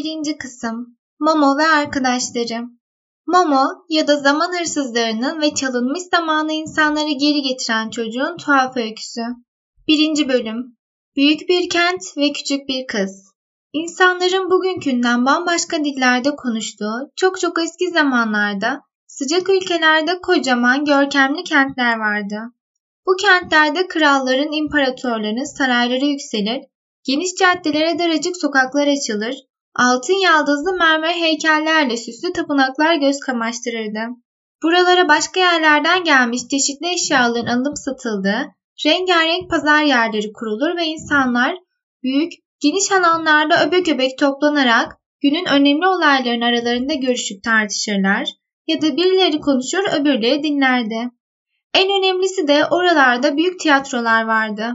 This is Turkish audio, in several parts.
Birinci kısım Momo ve arkadaşları Momo ya da zaman hırsızlarının ve çalınmış zamanı insanları geri getiren çocuğun tuhaf öyküsü. Birinci bölüm Büyük bir kent ve küçük bir kız. İnsanların bugünkünden bambaşka dillerde konuştuğu çok çok eski zamanlarda sıcak ülkelerde kocaman görkemli kentler vardı. Bu kentlerde kralların, imparatorların sarayları yükselir, geniş caddelere daracık sokaklar açılır, altın yaldızlı mermer heykellerle süslü tapınaklar göz kamaştırırdı. Buralara başka yerlerden gelmiş çeşitli eşyaların alınıp satıldığı, rengarenk pazar yerleri kurulur ve insanlar büyük, geniş alanlarda öbek öbek toplanarak günün önemli olayların aralarında görüşüp tartışırlar ya da birileri konuşur öbürleri dinlerdi. En önemlisi de oralarda büyük tiyatrolar vardı.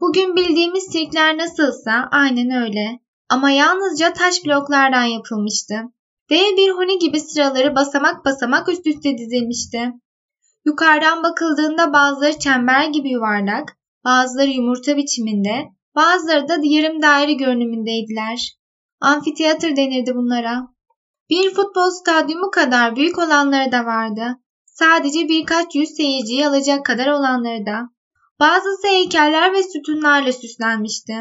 Bugün bildiğimiz sirkler nasılsa aynen öyle ama yalnızca taş bloklardan yapılmıştı. Dev bir huni gibi sıraları basamak basamak üst üste dizilmişti. Yukarıdan bakıldığında bazıları çember gibi yuvarlak, bazıları yumurta biçiminde, bazıları da yarım daire görünümündeydiler. Amfiteyatr denirdi bunlara. Bir futbol stadyumu kadar büyük olanları da vardı. Sadece birkaç yüz seyirciyi alacak kadar olanları da. Bazısı heykeller ve sütunlarla süslenmişti.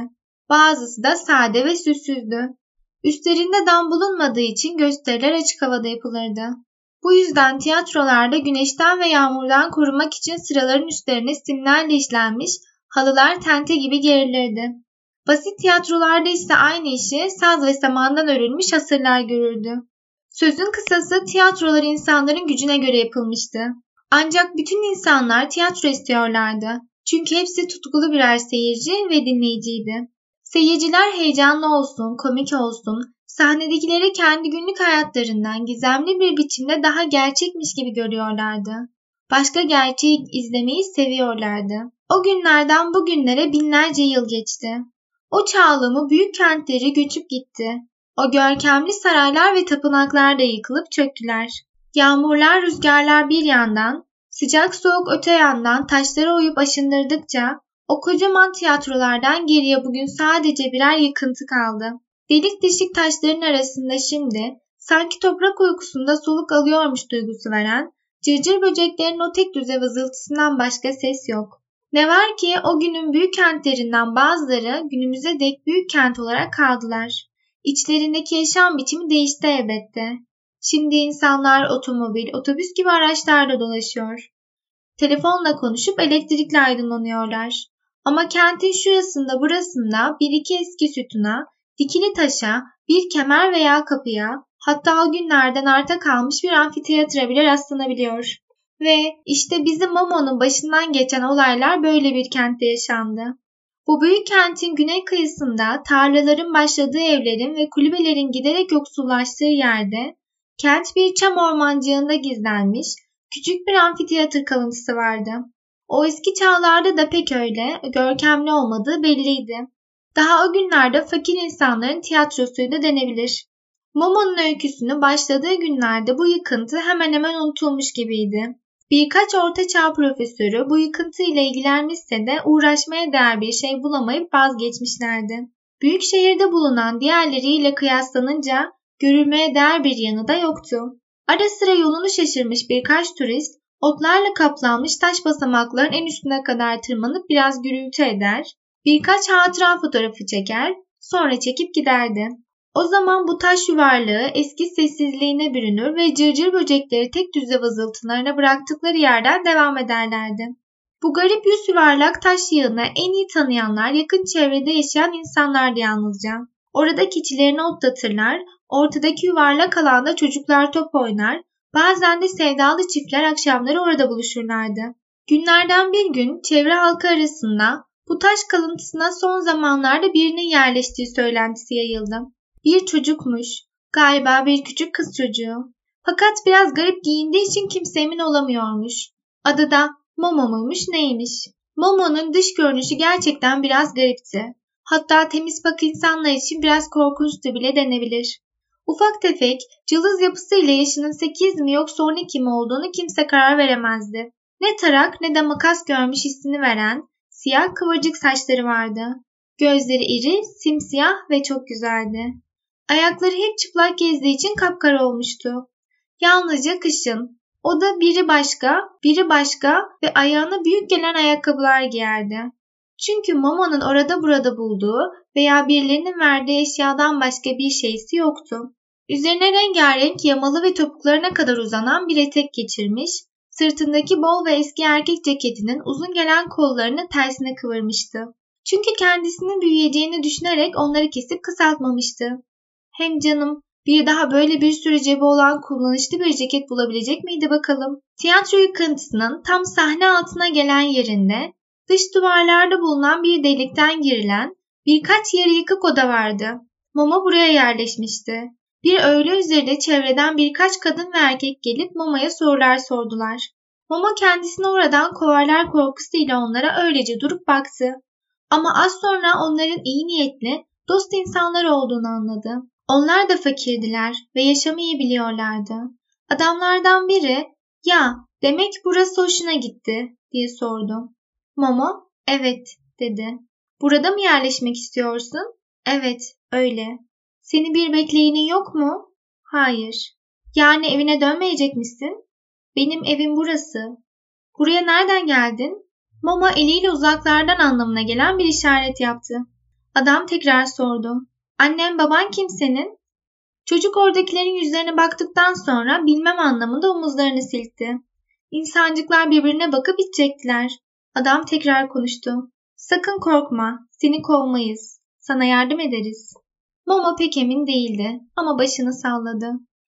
Bazısı da sade ve süssüzdü. Üstlerinde dam bulunmadığı için gösteriler açık havada yapılırdı. Bu yüzden tiyatrolarda güneşten ve yağmurdan korumak için sıraların üstlerine simlerle işlenmiş halılar tente gibi gerilirdi. Basit tiyatrolarda ise aynı işi saz ve samandan örülmüş hasırlar görürdü. Sözün kısası tiyatrolar insanların gücüne göre yapılmıştı. Ancak bütün insanlar tiyatro istiyorlardı. Çünkü hepsi tutkulu birer seyirci ve dinleyiciydi. Seyirciler heyecanlı olsun, komik olsun, sahnedekileri kendi günlük hayatlarından gizemli bir biçimde daha gerçekmiş gibi görüyorlardı. Başka gerçeği izlemeyi seviyorlardı. O günlerden bugünlere binlerce yıl geçti. O çağlamı büyük kentleri göçüp gitti. O görkemli saraylar ve tapınaklar da yıkılıp çöktüler. Yağmurlar, rüzgarlar bir yandan, sıcak soğuk öte yandan taşları oyup aşındırdıkça o kocaman tiyatrolardan geriye bugün sadece birer yıkıntı kaldı. Delik deşik taşların arasında şimdi sanki toprak uykusunda soluk alıyormuş duygusu veren cırcır böceklerin o tek düze vızıltısından başka ses yok. Ne var ki o günün büyük kentlerinden bazıları günümüze dek büyük kent olarak kaldılar. İçlerindeki yaşam biçimi değişti elbette. Şimdi insanlar otomobil, otobüs gibi araçlarla dolaşıyor. Telefonla konuşup elektrikle aydınlanıyorlar. Ama kentin şurasında burasında bir iki eski sütuna, dikili taşa, bir kemer veya kapıya, hatta o günlerden arta kalmış bir amfiteyatra bile rastlanabiliyor. Ve işte bizim Momo'nun başından geçen olaylar böyle bir kentte yaşandı. Bu büyük kentin güney kıyısında tarlaların başladığı evlerin ve kulübelerin giderek yoksullaştığı yerde kent bir çam ormancığında gizlenmiş küçük bir amfiteyatr kalıntısı vardı. O eski çağlarda da pek öyle görkemli olmadığı belliydi. Daha o günlerde fakir insanların tiyatrosuydu denebilir. Momo'nun öyküsünü başladığı günlerde bu yıkıntı hemen hemen unutulmuş gibiydi. Birkaç ortaçağ profesörü bu yıkıntı ile ilgilenmişse de uğraşmaya değer bir şey bulamayıp vazgeçmişlerdi. Büyük şehirde bulunan diğerleriyle kıyaslanınca görülmeye değer bir yanı da yoktu. Ara sıra yolunu şaşırmış birkaç turist otlarla kaplanmış taş basamakların en üstüne kadar tırmanıp biraz gürültü eder, birkaç hatıra fotoğrafı çeker, sonra çekip giderdi. O zaman bu taş yuvarlığı eski sessizliğine bürünür ve cırcır böcekleri tek düze vızıltılarına bıraktıkları yerden devam ederlerdi. Bu garip yüz yuvarlak taş yığını en iyi tanıyanlar yakın çevrede yaşayan insanlardı yalnızca. Orada keçilerini otlatırlar, ortadaki yuvarlak alanda çocuklar top oynar, bazen de sevdalı çiftler akşamları orada buluşurlardı. Günlerden bir gün çevre halkı arasında bu taş kalıntısına son zamanlarda birinin yerleştiği söylentisi yayıldı. Bir çocukmuş. Galiba bir küçük kız çocuğu. Fakat biraz garip giyindiği için kimse emin olamıyormuş. Adı da Momo muymuş neymiş? Momo'nun dış görünüşü gerçekten biraz garipti. Hatta temiz pak insanlar için biraz korkunçtu bile denebilir. Ufak tefek, cılız yapısıyla yaşının 8 mi yoksa 12 mi olduğunu kimse karar veremezdi. Ne tarak ne de makas görmüş hissini veren siyah kıvırcık saçları vardı. Gözleri iri, simsiyah ve çok güzeldi. Ayakları hep çıplak gezdiği için kapkara olmuştu. Yalnızca kışın. O da biri başka, biri başka ve ayağına büyük gelen ayakkabılar giyerdi. Çünkü Momo'nun orada burada bulduğu veya birilerinin verdiği eşyadan başka bir şeysi yoktu. Üzerine rengarenk yamalı ve topuklarına kadar uzanan bir etek geçirmiş, sırtındaki bol ve eski erkek ceketinin uzun gelen kollarını tersine kıvırmıştı. Çünkü kendisinin büyüyeceğini düşünerek onları kesip kısaltmamıştı. Hem canım bir daha böyle bir sürü cebi olan kullanışlı bir ceket bulabilecek miydi bakalım? Tiyatro yıkıntısının tam sahne altına gelen yerinde dış duvarlarda bulunan bir delikten girilen birkaç yarı yıkık oda vardı. Momo buraya yerleşmişti. Bir öğle üzerinde çevreden birkaç kadın ve erkek gelip Momo'ya sorular sordular. Momo kendisini oradan kovarlar korkusuyla onlara öylece durup baktı. Ama az sonra onların iyi niyetli, dost insanlar olduğunu anladı. Onlar da fakirdiler ve yaşamayı biliyorlardı. Adamlardan biri, ya demek burası hoşuna gitti diye sordu. Momo, evet dedi. Burada mı yerleşmek istiyorsun? Evet, öyle. Seni bir bekleyinin yok mu? Hayır. Yani evine dönmeyecek misin? Benim evim burası. Buraya nereden geldin? Mama eliyle uzaklardan anlamına gelen bir işaret yaptı. Adam tekrar sordu. Annem baban kim senin? Çocuk oradakilerin yüzlerine baktıktan sonra bilmem anlamında omuzlarını silkti. İnsancıklar birbirine bakıp içecektiler. Adam tekrar konuştu. Sakın korkma, seni kovmayız. Sana yardım ederiz. Momo pek emin değildi ama başını salladı.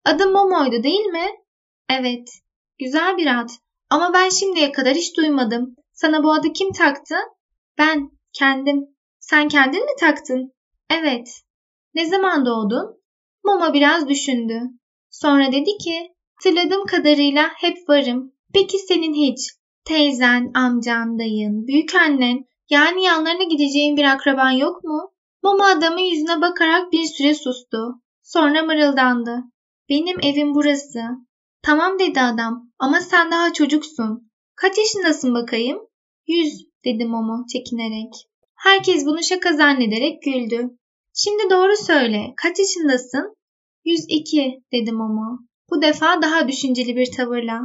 Adım Momo'ydu değil mi? Evet. Güzel bir ad. Ama ben şimdiye kadar hiç duymadım. Sana bu adı kim taktı? Ben, kendim. Sen kendin mi taktın? Evet. Ne zaman doğdun? Momo biraz düşündü. Sonra dedi ki, hatırladığım kadarıyla hep varım. Peki senin hiç? Teyzen, amcan, dayın, büyük annen, yani yanlarına gideceğin bir akraban yok mu? Momo adamın yüzüne bakarak bir süre sustu. Sonra mırıldandı. Benim evim burası. Tamam dedi adam ama sen daha çocuksun. Kaç yaşındasın bakayım? Yüz dedi Momo çekinerek. Herkes bunu şaka zannederek güldü. Şimdi doğru söyle. Kaç yaşındasın? 102 dedi Momo. Bu defa daha düşünceli bir tavırla.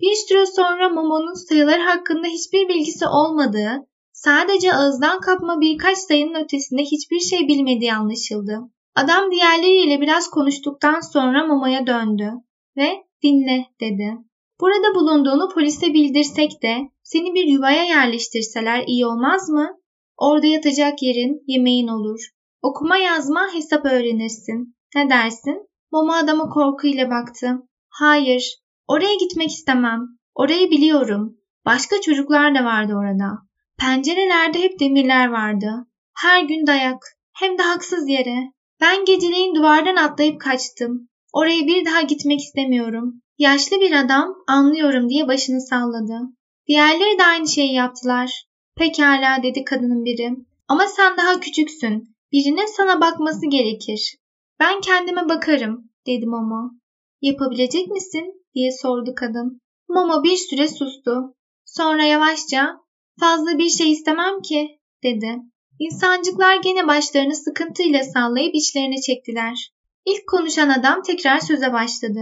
Bir süre sonra Momo'nun sayılar hakkında hiçbir bilgisi olmadığı, sadece ağızdan kapma birkaç sayının ötesinde hiçbir şey bilmediği anlaşıldı. Adam diğerleriyle biraz konuştuktan sonra Momo'ya döndü ve dinle dedi. Burada bulunduğunu polise bildirsek de seni bir yuvaya yerleştirseler iyi olmaz mı? Orada yatacak yerin, yemeğin olur. Okuma yazma hesap öğrenirsin. Ne dersin? Momo adama korkuyla baktı. Hayır, oraya gitmek istemem. Orayı biliyorum. Başka çocuklar da vardı orada. Pencerelerde hep demirler vardı. Her gün dayak. Hem de haksız yere. Ben geceleyin duvardan atlayıp kaçtım. Oraya bir daha gitmek istemiyorum. Yaşlı bir adam anlıyorum diye başını salladı. Diğerleri de aynı şeyi yaptılar. Pekala dedi kadının biri. Ama sen daha küçüksün. Birinin sana bakması gerekir. Ben kendime bakarım dedi Momo. Yapabilecek misin diye sordu kadın. Momo bir süre sustu. Sonra yavaşça fazla bir şey istemem ki dedi. İnsancıklar gene başlarını sıkıntıyla sallayıp içlerine çektiler. İlk konuşan adam tekrar söze başladı.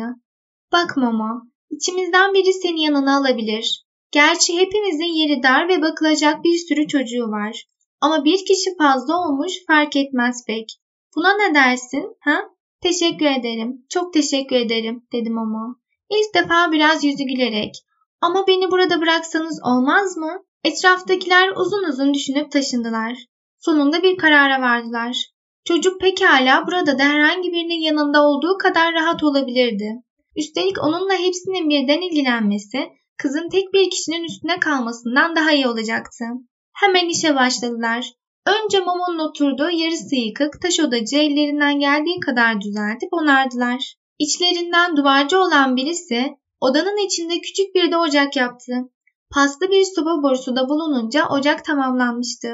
Bak Momo, içimizden biri seni yanına alabilir. Gerçi hepimizin yeri dar ve bakılacak bir sürü çocuğu var. Ama bir kişi fazla olmuş fark etmez pek. Buna ne dersin, ha? Teşekkür ederim, çok teşekkür ederim, dedim ama. İlk defa biraz yüzü gülerek. Ama beni burada bıraksanız olmaz mı? Etraftakiler uzun uzun düşünüp taşındılar. Sonunda bir karara vardılar. Çocuk pekala burada da herhangi birinin yanında olduğu kadar rahat olabilirdi. Üstelik onunla hepsinin birden ilgilenmesi, kızın tek bir kişinin üstüne kalmasından daha iyi olacaktı. Hemen işe başladılar. Önce Momo'nun oturduğu yarısı yıkık taş odacı ellerinden geldiği kadar düzeltip onardılar. İçlerinden duvarcı olan birisi odanın içinde küçük bir de ocak yaptı. Paslı bir soba borusu da bulununca ocak tamamlanmıştı.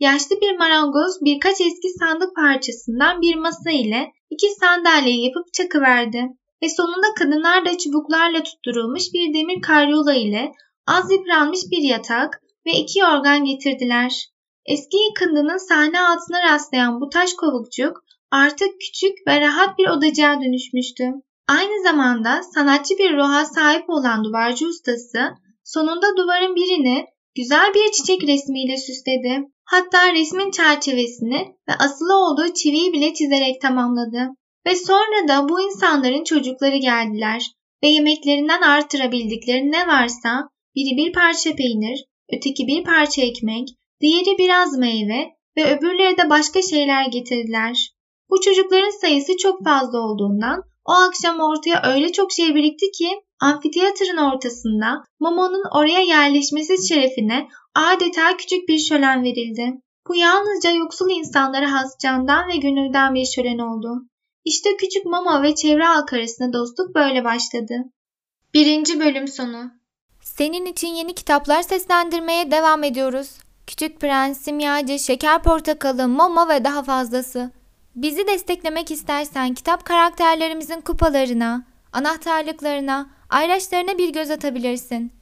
Yaşlı bir marangoz birkaç eski sandık parçasından bir masa ile iki sandalye yapıp çakıverdi ve sonunda kadınlar da çubuklarla tutturulmuş bir demir karyola ile az yıpranmış bir yatak ve iki yorgan getirdiler. Eski yıkındının sahne altına rastlayan bu taş kovukçuk artık küçük ve rahat bir odacığa dönüşmüştü. Aynı zamanda sanatçı bir ruha sahip olan duvarcı ustası sonunda duvarın birini güzel bir çiçek resmiyle süsledi. Hatta resmin çerçevesini ve asılı olduğu çiviyi bile çizerek tamamladı. Ve sonra da bu insanların çocukları geldiler ve yemeklerinden artırabildikleri ne varsa biri bir parça peynir, öteki bir parça ekmek, diğeri biraz meyve ve öbürleri de başka şeyler getirdiler. Bu çocukların sayısı çok fazla olduğundan o akşam ortaya öyle çok şey birikti ki amfiteyatırın ortasında Momo'nun oraya yerleşmesi şerefine adeta küçük bir şölen verildi. Bu yalnızca yoksul insanlara has candan ve gönülden bir şölen oldu. İşte küçük Momo ve çevre halk arasında dostluk böyle başladı. Birinci bölüm sonu Senin için yeni kitaplar seslendirmeye devam ediyoruz. Küçük Prens, Simyacı, Şeker Portakalı, Momo ve daha fazlası. Bizi desteklemek istersen kitap karakterlerimizin kupalarına, anahtarlıklarına, ayraçlarına bir göz atabilirsin.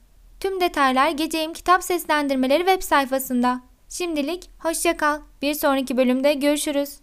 Tüm detaylar Geceyim Kitap Seslendirmeleri web sayfasında. Şimdilik hoşça kal. Bir sonraki bölümde görüşürüz.